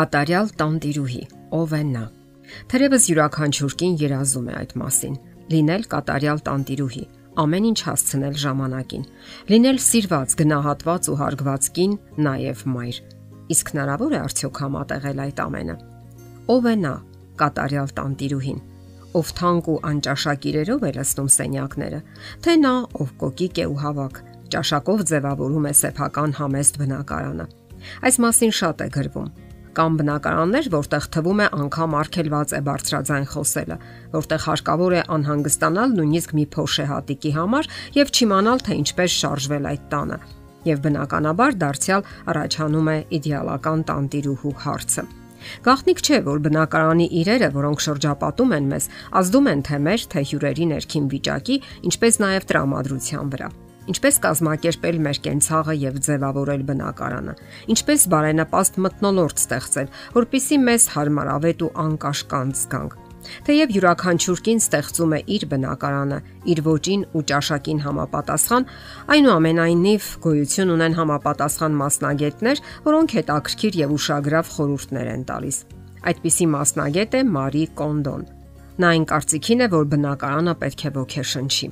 Կատարյալ տանտիրուհի ով է նա։ Թերևս յուրաքանչյուրքին երազում է այդ մասին՝ լինել կատարյալ տանտիրուհի, ամեն ինչ հասցնել ժամանակին, լինել սիրված, գնահատված ու հարգված կին, նաև մայր։ Իսկ հնարավոր է արդյոք համատեղել այդ ամենը։ Ով է նա, կատարյալ տանտիրուհին, ով թանկ ու անճաշակիրերով է լցնում սենյակները, թե նա, ով կոկիկ է ու հավաք, ճաշակով ձևավորում է սեփական համեստ բնակարանը։ Այս մասին շատ է գրվում, Կան բնակարաններ, որտեղ թվում է անգամ արգելված է բարձրաձայն խոսելը, որտեղ հարկավոր է անհանգստանալ նույնիսկ մի փոշեհատիկի համար եւ չիմանալ թե ինչպես շարժվել այդ տանը։ Եվ բնականաբար դարձյալ առաջանում է իդեալական տանտիրուհու հարցը։ Գաղտնիք չէ, որ բնակարանի իրերը, որոնք շրջապատում են մեզ, ազդում են թե մեր, թե հյուրերի ներքին վիճակի, ինչպես նաև տրամադրության վրա ինչպես կազմակերպել մեր կենցաղը եւ ձևավորել բնակարանը, ինչպես բարենպաստ մտնոլորտ ստեղծել, որpիսի մեզ հարմարավետ ու անկաշկանդ զգանք։ Թեև յուրաքանչյուրքին ստեղծում է իր բնակարանը, իր ոճին ու ճաշակին համապատասխան, այնուամենայնիվ գոյություն ունեն համապատասխան մասնագետներ, որոնք հետաքրքիր եւ ուշագրավ խորհուրդներ են տալիս։ Այդպիսի մասնագետ է Մարի Կոնդոն։ Նա այն կարծիքին է, որ բնակարանը պետք է ոգեշնչի։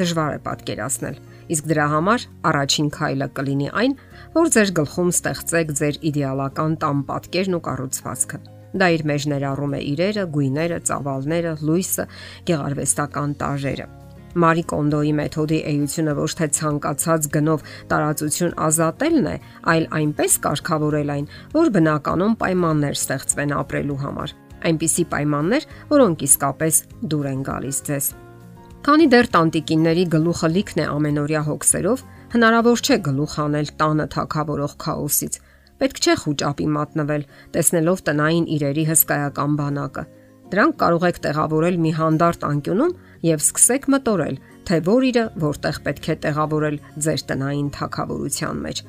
Դժվար է պատկերացնել, Իսկ դրա համար առաջին քայլը կլինի այն, որ ձեր գլխում ստեղծեք ձեր իդեալական տան պատկերն ու կառուցվածքը։ Դա իր մեջ ներառում է իրերը, գույները, ծավալները, լույսը, գեղարվեստական տարրերը։ Մարի Կոնդոյի մեթոդի էությունը ոչ թե ցանկացած գնով տարածություն ազատելն է, այլ այնպես կարգավորել այն, որ բնականում պայմաններ ստեղծվեն ապրելու համար։ Այնպիսի պայմաններ, որոնք իսկապես դուր են գալիս ձեզ։ Քանի դեռ տանտիկինների գլուխը լիքն է ամենօրյա հոգսերով, հնարավոր չէ գլուխ անել տանը թակավորող քաոսից։ Պետք չէ խոճապի մատնվել, տեսնելով տնային իրերի հսկայական բանակը։ Դրանք կարող եք տեղավորել մի հանդարտ անկյունում եւ սկսեք մտորել, թե որ իրը որտեղ պետք է տեղավորել ձեր տնային թակավորության մեջ։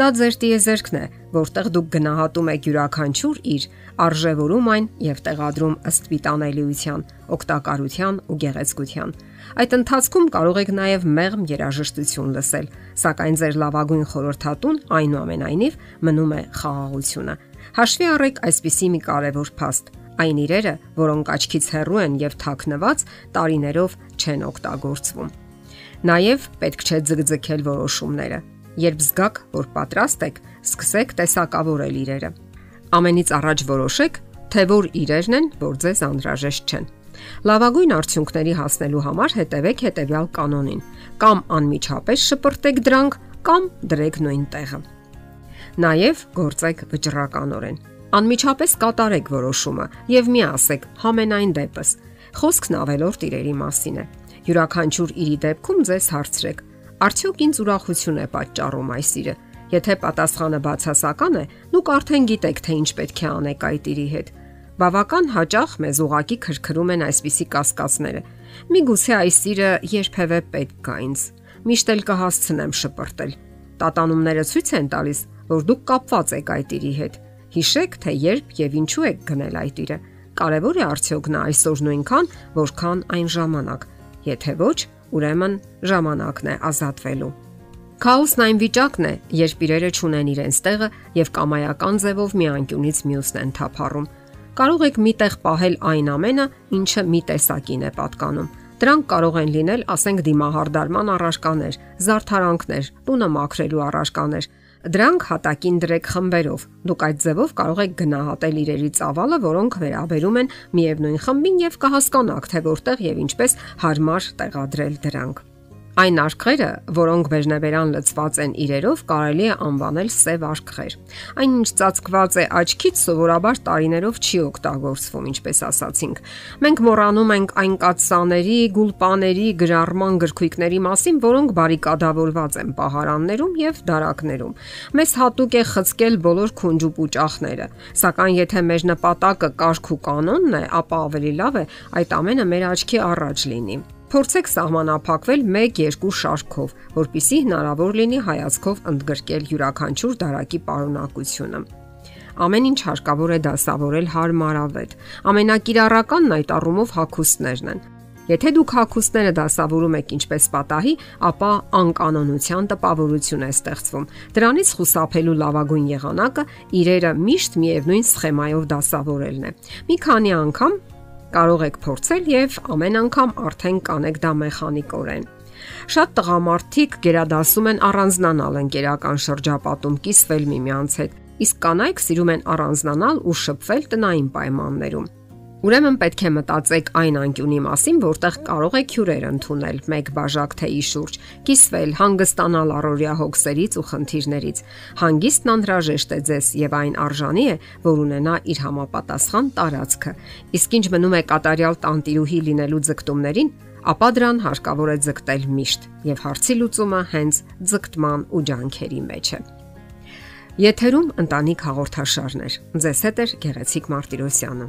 Դա ձեր տիեզերքն է, որտեղ դուք գնահատում եք յուրաքանչյուր իր, արժևորում այն եւ տեղադրում ըստ վիտանելիության, օգտակարության ու գեղեցկության։ Այդ ընթացքում կարող եք նաեւ մեղմ երաժշտություն լսել, սակայն ձեր լավագույն խորհրդատուն այնուամենայնիվ մնում է խաղաղությունը։ Հաշվի առեք այսպիսի մի կարևոր փաստ այն իրերը, որոնք աչքից հեռու են եւ թաքնված, տարիներով չեն օգտագործվում։ Նաև պետք չէ ձգձգել որոշումները։ Երբ զգաք, որ պատրաստ եք, սկսեք տեսակավորել իրերը։ Ամենից առաջ որոշեք, թե որ իրերն են, որ ձեզ անհրաժեշտ չեն։ Լավագույն արդյունքների հասնելու համար հետևեք հետևյալ կանոնին. կամ անմիջապես շպրտեք դրանք, կամ դրեք նույն տեղը։ Նաև գործեք վճռականորեն Անմիջապես կատարեք որոշումը եւ մի ասեք համենայն դեպս։ Խոսքն ավելորտ իրերի մասին է։ Յուրաքանչյուր իրի դեպքում ձեզ հարցրեք. արդյոք ինձ ուրախություն է պատճառում այս իրը։ Եթե պատասխանը բացասական է, դուք արդեն գիտեք, թե ինչ պետք է անեք այդ իրի հետ։ Բավական հաճախ մեզ ուղակի քրքրում են այսպիսի կասկածները։ Միգուցե այս իրը երբևէ պետք կա ինձ։ Միշտ էլ կհասցնեմ շպրտել։ Տատանումները ցույց են տալիս, որ դուք կապված եք այդ իրի հետ Հիշեք, թե երբ եւ ինչու եք գնել այդ իրը։ Կարևոր է արդյոք նա այսօր նույնքան, որքան այն ժամանակ։ Եթե ոչ, ուրեմն ժամանակն է ազատվելու։ Քաոսն այն վիճակն է, երբ իրերը ճունեն իրենց տեղը եւ կամայական ձևով մի անկյունից մյուսն են թափառում։ Կարող եք միտեղ պահել այն ամենը, ինչը մի տեսակին է պատկանում։ Դրանք կարող են լինել, ասենք, դիմահարդարման առարկաներ, զարդարանքներ, տունը մաքրելու առարկաներ, Դրանք հատակին դրեք խմբերով։ Դուք այդ ձևով կարող եք գնահատել իրերի ծավալը, որոնք վերաբերում են միևնույն խմբին եւ կհասկանաք, թե որտեղ եւ ինչպես հարմար տեղադրել դրանք։ Այն արկղերը, որոնք բեժնեբերան լծված են իրերով, կարելի է անվանել սև արկղեր։ Այն ինչ ծածկված է աչքից, սովորաբար տարիներով չի օգտագործվում, ինչպես ասացինք։ Մենք մոռանում ենք այն կաթսաների, գուլպաների, գրառման գրքույկների մասին, որոնք բարիկադավորված են պահարաններում եւ դարակներում։ Մեզ հատուկ է խցկել բոլոր քունջուպուճախները, սակայն եթե մեր նպատակը կարգ ու կանոնն է, ապա ավելի լավ է այդ ամենը մեր աչքի առաջ լինի։ Փորձեք սահմանափակվել 1-2 շարքով, որpիսի հնարավոր լինի հայացքով ընդգրկել յուրաքանչյուր դարակի պարունակությունը։ Ամեն ինչ հարկավոր է դասավորել հարմարավետ։ Ամենակիրառականն այդ առումով հակոստներն են։ Եթե դուք հակոստները դասավորում եք ինչպես պատահի, ապա անկանոնության տպավորություն է ստեղծվում։ Դրանից խուսափելու լավագույն եղանակը իրերը միշտ միևնույն սխեմայով դասավորելն է։ Մի քանի անգամ կարող եք փորձել եւ ամեն անգամ արդեն կանեք դա մեխանիկորեն։ Շատ տղամարդիկ գերադասում են առանձնանալ ընկերական շրջապատում, կիսվել միմյանց հետ, իսկ կանայք սիրում են առանձնանալ ու շփվել տնային պայմաններում։ Ուրեմն պետք է մտածեք այն անկյունի մասին, որտեղ կարող եք հյուրեր ընդունել. մեկ բաժակ թեյի շուրջ, կիսվել, հանգստանալ առօրյա հոգսերից ու խնդիրներից։ Հանգիստն անհրաժեշտ է ձեզ եւ այն արժանի է, որ ունենա իր համապատասխան տարածքը։ Իսկ ինչ մնում է կատարյալ տանտիրուհի լինելու ձգտումներին, ապա դրան հարկավոր է ձգտել միշտ եւ հարցի լուծումը հենց ձգտման ու ջանքերի մեջ է։ Եթերում ընտանիք հաղորդաշարներ։ Ձեզ հետ է Գեղեցիկ Մարտիրոսյանը։